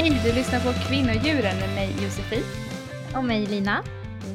Hej, du lyssnar på Kvinnodjuren med mig Josefin. Och mig Lina.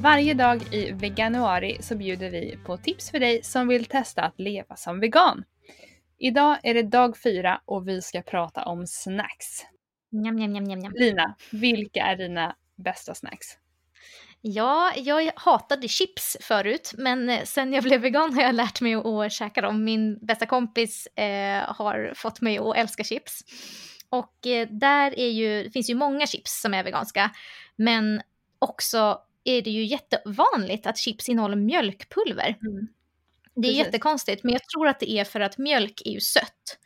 Varje dag i veganuari så bjuder vi på tips för dig som vill testa att leva som vegan. Idag är det dag fyra och vi ska prata om snacks. Njam, njam, njam, njam. Lina, vilka är dina bästa snacks? Ja, jag hatade chips förut, men sen jag blev vegan har jag lärt mig att käka dem. Min bästa kompis eh, har fått mig att älska chips. Och eh, där är ju, det finns ju många chips som är veganska, men också är det ju jättevanligt att chips innehåller mjölkpulver. Mm. Det är Precis. jättekonstigt, men jag tror att det är för att mjölk är ju sött.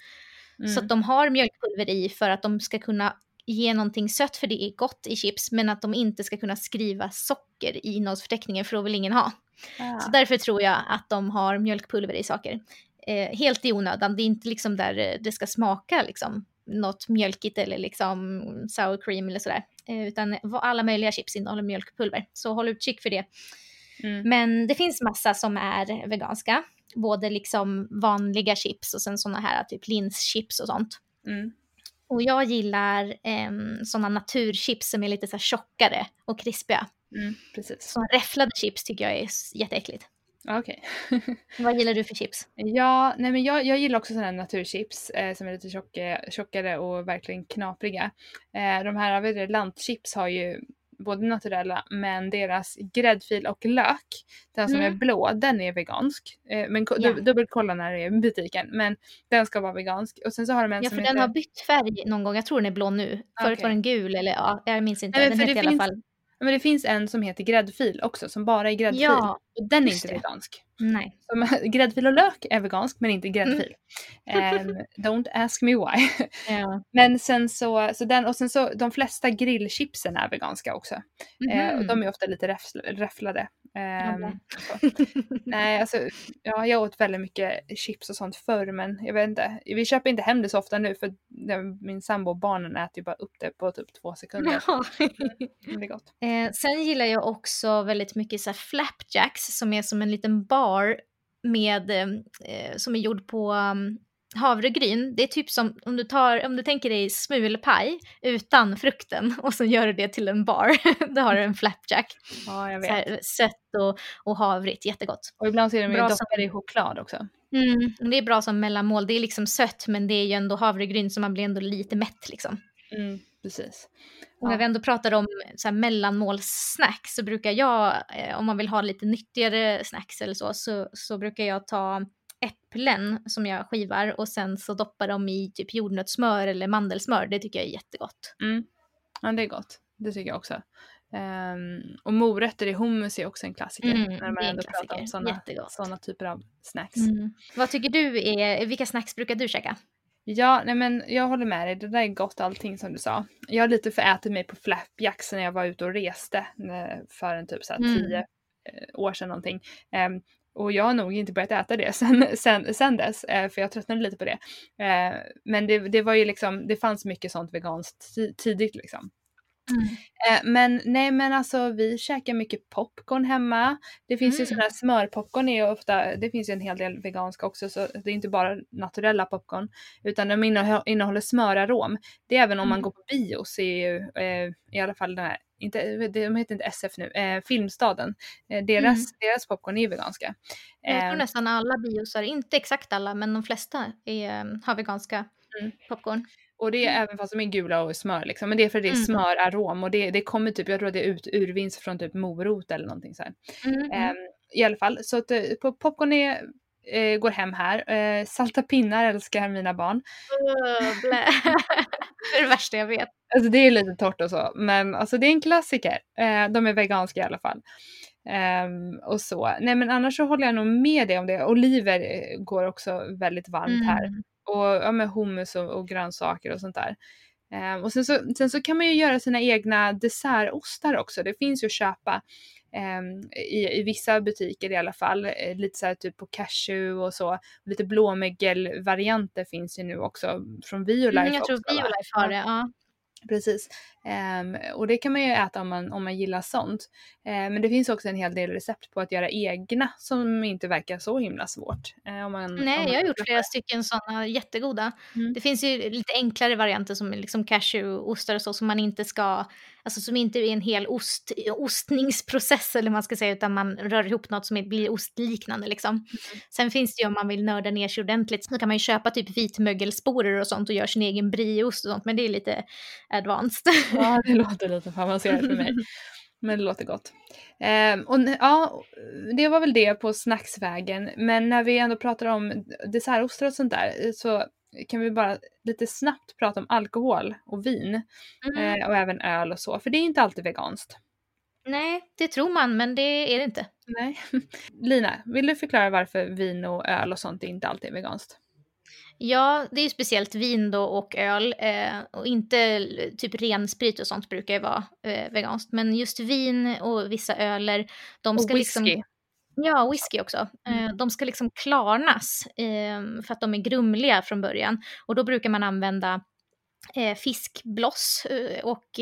Mm. Så att de har mjölkpulver i för att de ska kunna ge någonting sött för det är gott i chips men att de inte ska kunna skriva socker i innehållsförteckningen för då vill ingen ha. Ah. Så därför tror jag att de har mjölkpulver i saker. Eh, helt i onödan, det är inte liksom där eh, det ska smaka liksom något mjölkigt eller liksom sour cream eller sådär. Eh, utan alla möjliga chips innehåller mjölkpulver. Så håll utkik för det. Mm. Men det finns massa som är veganska. Både liksom vanliga chips och sen sådana här typ linschips och sånt. Mm. Och jag gillar eh, sådana naturchips som är lite så här tjockare och krispiga. Mm. Precis. Så räfflade chips tycker jag är jätteäckligt. Okej. Vad gillar du för chips? Ja, nej men jag, jag gillar också sådana här naturchips eh, som är lite tjocka, tjockare och verkligen knapriga. Eh, de här vet du, lantchips har ju både naturella men deras gräddfil och lök, den som Mm. är blå, den är vegansk. Eh, men Ja. dub- dubbelkolla när det är i butiken. Men den ska vara vegansk. Och sen så har de en Ja, för heter... den har bytt färg någon gång. Jag tror den är blå nu. Förut var den gul eller ja, jag minns inte. Nej, den det i alla finns- fall. Men det finns en som heter gräddfil också, som bara är gräddfil. Ja, och den är inte det. vegansk. nej. Som, gräddfil och lök är vegansk men inte gräddfil. Ehm, don't ask me why. Ja. Men sen så, så den, och sen så de flesta grillchipsen är veganska också. Eh, och Mhm. de är ofta lite räffl- räfflade. Ehm, så. Nej, alltså, ja, jag åt väldigt mycket chips och sånt förr men jag vet inte. Vi köper inte hem det så ofta nu för min sambo och barnen äter ju bara upp det på typ två sekunder. Det är gott. Eh, sen gillar jag också väldigt mycket så flapjacks som är som en liten bar med, eh, som är gjord på um, havregryn. Det är typ som om du, tar, om du tänker dig smulpaj utan frukten och så gör du det till en bar. Då har du en flapjack. Ja, jag Så vet. här, sött och, och havrigt, jättegott. Och ibland så är de ju doppade i choklad också. Mm, det är bra som mellanmål. Det är liksom sött men det är ju ändå havregryn så man blir ändå lite mätt liksom. Mm, precis. Och när Ja. vi ändå pratar om så här mellanmålssnacks så brukar jag, eh, om man vill ha lite nyttigare snacks eller så, så, så brukar jag ta äpplen som jag skivar och sen så doppar dem i typ jordnötssmör eller mandelsmör. Det tycker jag är jättegott. Mm. Ja, det är gott. Det tycker jag också. Ehm, och morötter i hummus är också en klassiker. Mm, när man ändå pratar om klassiker. sådana, typer av snacks. Vad tycker du är, vilka snacks brukar du käka? Ja, nej men jag håller med dig. Det där är gott allting som du sa. Jag har lite förätit mig på flapjacks när jag var ute och reste eh, för en typ så här Mm. tio eh, år sedan någonting. Ehm, och jag har nog inte börjat äta det sen, sen, sen dess, eh, för jag tröttnade lite på det. Eh, men det, det var ju liksom, det fanns mycket sånt veganskt ti- tidigt liksom. Eh, men nej men alltså vi käkar mycket popcorn hemma. Det finns ju Mm. sådana här smörpopcorn är ju ofta, det finns ju en hel del veganska också så det är inte bara naturella popcorn. Utan de innehåller, smörarom. Det är även om man Mm. går på bio så är ju eh, i alla fall den här, inte, de heter inte SF nu, eh, Filmstaden. Eh, deras, Mm. deras popcorn är ju veganska. Jag tror Eh, nästan alla biosar, inte exakt alla, men de flesta är, har veganska Mm. popcorn. Och det är även fast de är gula och smör liksom. Men det är för att det är Mm. smörarom och det, det kommer typ, jag tror det är ut, urvinst från typ morot eller någonting så. Mm, mm. Ehm, I alla fall, så att, eh, popcorn är, eh, går hem här. Eh, salta pinnar älskar mina barn. Blä. det är det värsta jag vet. Alltså det är lite torrt och så, men alltså det är en klassiker. Eh, de är veganska i alla fall. Ehm, och så. Nej men annars så håller jag nog med dig om det. Oliver eh, går också väldigt varmt här. Mm. Och ja, med hummus och, och grönsaker och sånt där. Ehm, och sen så, sen så kan man ju göra sina egna dessertostar också. Det finns ju att köpa ehm, i, i vissa butiker i alla fall. Eh, lite så här typ på cashew och så. Lite blåmögelvarianter finns ju nu också från Violife Mm, jag tror också, va? Biolife har det. Ja. Precis. Um, och det kan man ju äta om man, om man gillar sånt. Uh, men det finns också en hel del recept på att göra egna som inte verkar så himla svårt. Uh, man, Nej, man jag har gjort flera stycken sådana jättegoda. Mm. Det finns ju lite enklare varianter som liksom cashew-ostar och så som man inte ska, alltså som inte är en hel ost, ostningsprocess eller man ska säga utan man rör ihop något som blir ostliknande liksom. Mm. Sen finns det ju om man vill nörda ner sig ordentligt så kan man ju köpa typ vitmögelsporer och sånt och göra sin egen brieost och sånt men det är lite advanced. Ja, det låter lite för avancerat för mig. Men det låter gott. Eh, och ja, det var väl det på snacksvägen. Men när vi ändå pratar om dessertostar och sånt där så kan vi bara lite snabbt prata om alkohol och vin. Mm. Eh, och även öl och så, för det är inte alltid veganskt. Nej, det tror man, men det är det inte. Nej. Lina, vill du förklara varför vin och öl och sånt inte alltid är veganskt? Ja, det är ju speciellt vin då och öl eh, och inte typ ren sprit och sånt brukar ju vara eh, veganskt. Men just vin och vissa öler, de ska och liksom whisky. Ja, whisky också. Eh, mm. de ska liksom klarnas eh, för att de är grumliga från början. Och då brukar man använda eh, fiskbloss eh, och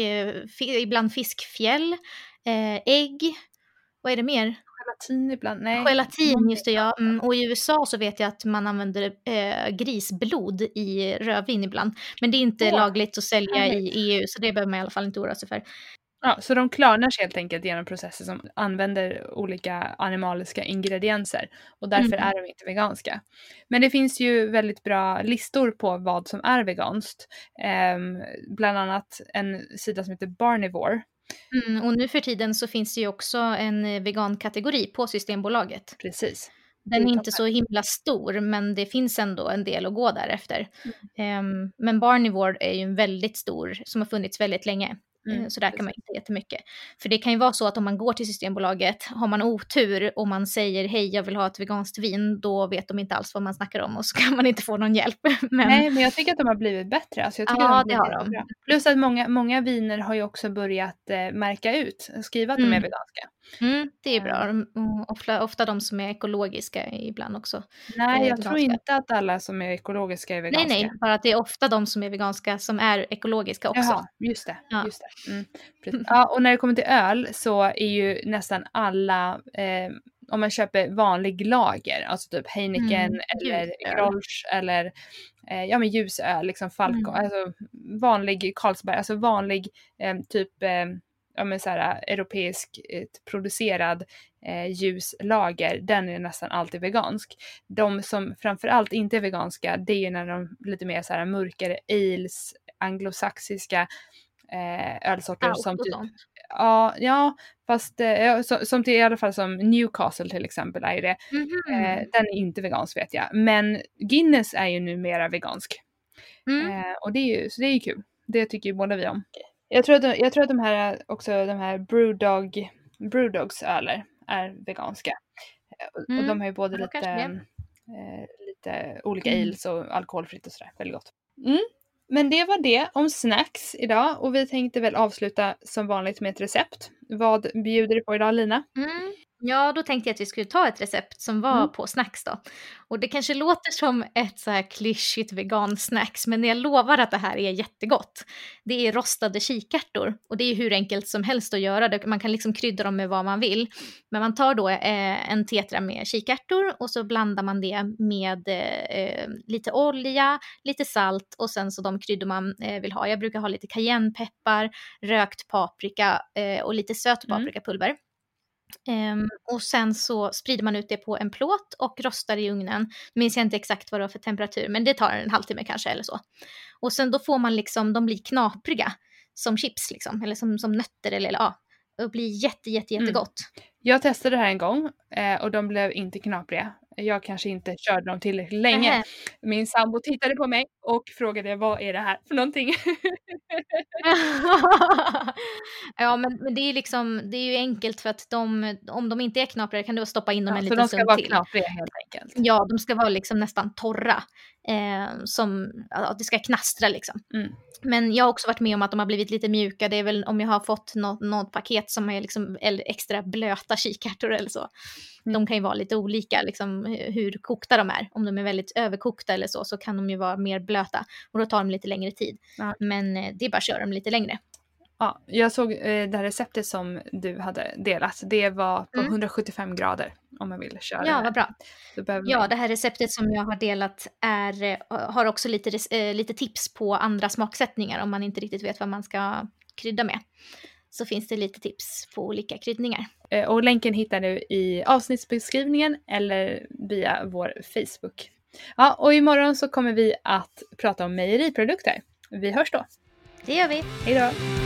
ibland fiskfjäll, ägg, vad är det mer? Gelatin ibland? Nej. Gelatin, just det ja. Mm, och i USA så vet jag att man använder eh, grisblod i rödvin ibland. Men det är inte oh. lagligt att sälja i EU så det behöver man i alla fall inte oroa sig för. Ja, så de klarnar sig helt enkelt genom processer som använder olika animaliska ingredienser och därför mm. är de inte veganska. Men det finns ju väldigt bra listor på vad som är veganskt. Eh, bland annat en sida som heter Barnivore Mm, och nu för tiden så finns det ju också en eh, vegankategori på Systembolaget. Precis. Den är inte så himla stor, men det finns ändå en del att gå därefter. Mm. Um, men Barnivore är ju en väldigt stor, som har funnits väldigt länge. Mm, eh, så där kan man inte jättemycket. För det kan ju vara så att om man går till Systembolaget, har man otur och man säger hej jag vill ha ett veganskt vin, då vet de inte alls vad man snackar om och så kan man inte få någon hjälp. Men... Nej, men jag tycker att de har blivit bättre. Alltså, ja, de det har de. Plus att många, många viner har ju också börjat eh, märka ut, skriva att mm. de är mm. veganska. Mm, det är bra. Ofta, ofta de som är ekologiska ibland också. Nej, jag veganska. tror inte att alla som är ekologiska är veganska. Nej, nej, bara att det är ofta de som är veganska som är ekologiska också. Jaha, just det. Ja. Just det. Mm, ja, och när det kommer till öl så är ju nästan alla, eh, om man köper vanlig lager, alltså typ Heineken mm, eller Grolsch eller eh, ja men ljusöl, liksom Falcon, mm. alltså vanlig Carlsberg, alltså vanlig eh, typ eh, ja, men så här, europeisk producerad eh, ljuslager, den är nästan alltid vegansk. De som framförallt inte är veganska, det är när de lite mer så här mörkare ales, anglosaxiska eh, ölsorter ah, som typ Ja, ja, fast eh, som, som till, i alla fall som Newcastle till exempel är det. Mm -hmm. eh, den är inte vegansk vet jag. Men Guinness är ju numera vegansk. Mm. Eh, och det är ju, så det är ju kul. Det tycker ju båda vi om. Jag tror att, jag tror att de här också, de här Brewdog, Brewdogs öler är veganska. Mm. Och de har ju både lite, eh, lite olika mm. ales och alkoholfritt och sådär. Väldigt gott. Mm. Men det var det om snacks idag och vi tänkte väl avsluta som vanligt med ett recept. Vad bjuder du på idag Lina? Mm. Ja, då tänkte jag att vi skulle ta ett recept som var mm. på snacks då. Och det kanske låter som ett så här klyschigt vegansnacks, men jag lovar att det här är jättegott. Det är rostade kikärtor och det är hur enkelt som helst att göra det. Man kan liksom krydda dem med vad man vill. Men man tar då eh, en tetra med kikärtor och så blandar man det med eh, lite olja, lite salt och sen så de kryddor man eh, vill ha. Jag brukar ha lite cayennepeppar, rökt paprika eh, och lite söt mm. paprikapulver. Mm. Um, och sen så sprider man ut det på en plåt och rostar i ugnen. Nu minns jag inte exakt vad det var för temperatur, men det tar en halvtimme kanske eller så. Och sen då får man liksom, de blir knapriga som chips liksom, eller som, som nötter eller, eller ja, och blir jätte, jätte, mm. jättegott. Mm. Jag testade det här en gång eh, och de blev inte knapriga. Jag kanske inte körde dem tillräckligt länge. Nähä. Min sambo tittade på mig och frågade vad är det här för någonting? ja men, men, det är liksom, det är ju enkelt för att de, om de inte är knapriga kan du stoppa in dem ja, en liten stund till. Så de ska vara knapriga helt enkelt? Ja, de ska vara liksom nästan torra. Eh, som, ja, det ska knastra liksom. Mm. Men jag har också varit med om att de har blivit lite mjuka. Det är väl om jag har fått något, något paket som är liksom extra blöta kikärtor eller så. Mm. De kan ju vara lite olika, liksom, hur kokta de är. Om de är väldigt överkokta eller så, så kan de ju vara mer blöta. Och då tar de lite längre tid. Ja. Men eh, det är bara att köra dem lite längre. Ja, jag såg eh, det här receptet som du hade delat. Det var på mm. 175 grader om man vill köra Ja, vad bra. Ja, det här receptet som jag har delat är, eh, har också lite, eh, lite tips på andra smaksättningar om man inte riktigt vet vad man ska krydda med. Så finns det lite tips på olika kryddningar. Eh, och länken hittar du i avsnittsbeskrivningen eller via vår Facebook. Ja, och imorgon så kommer vi att prata om mejeriprodukter. Vi hörs då. Det gör vi. Hej då.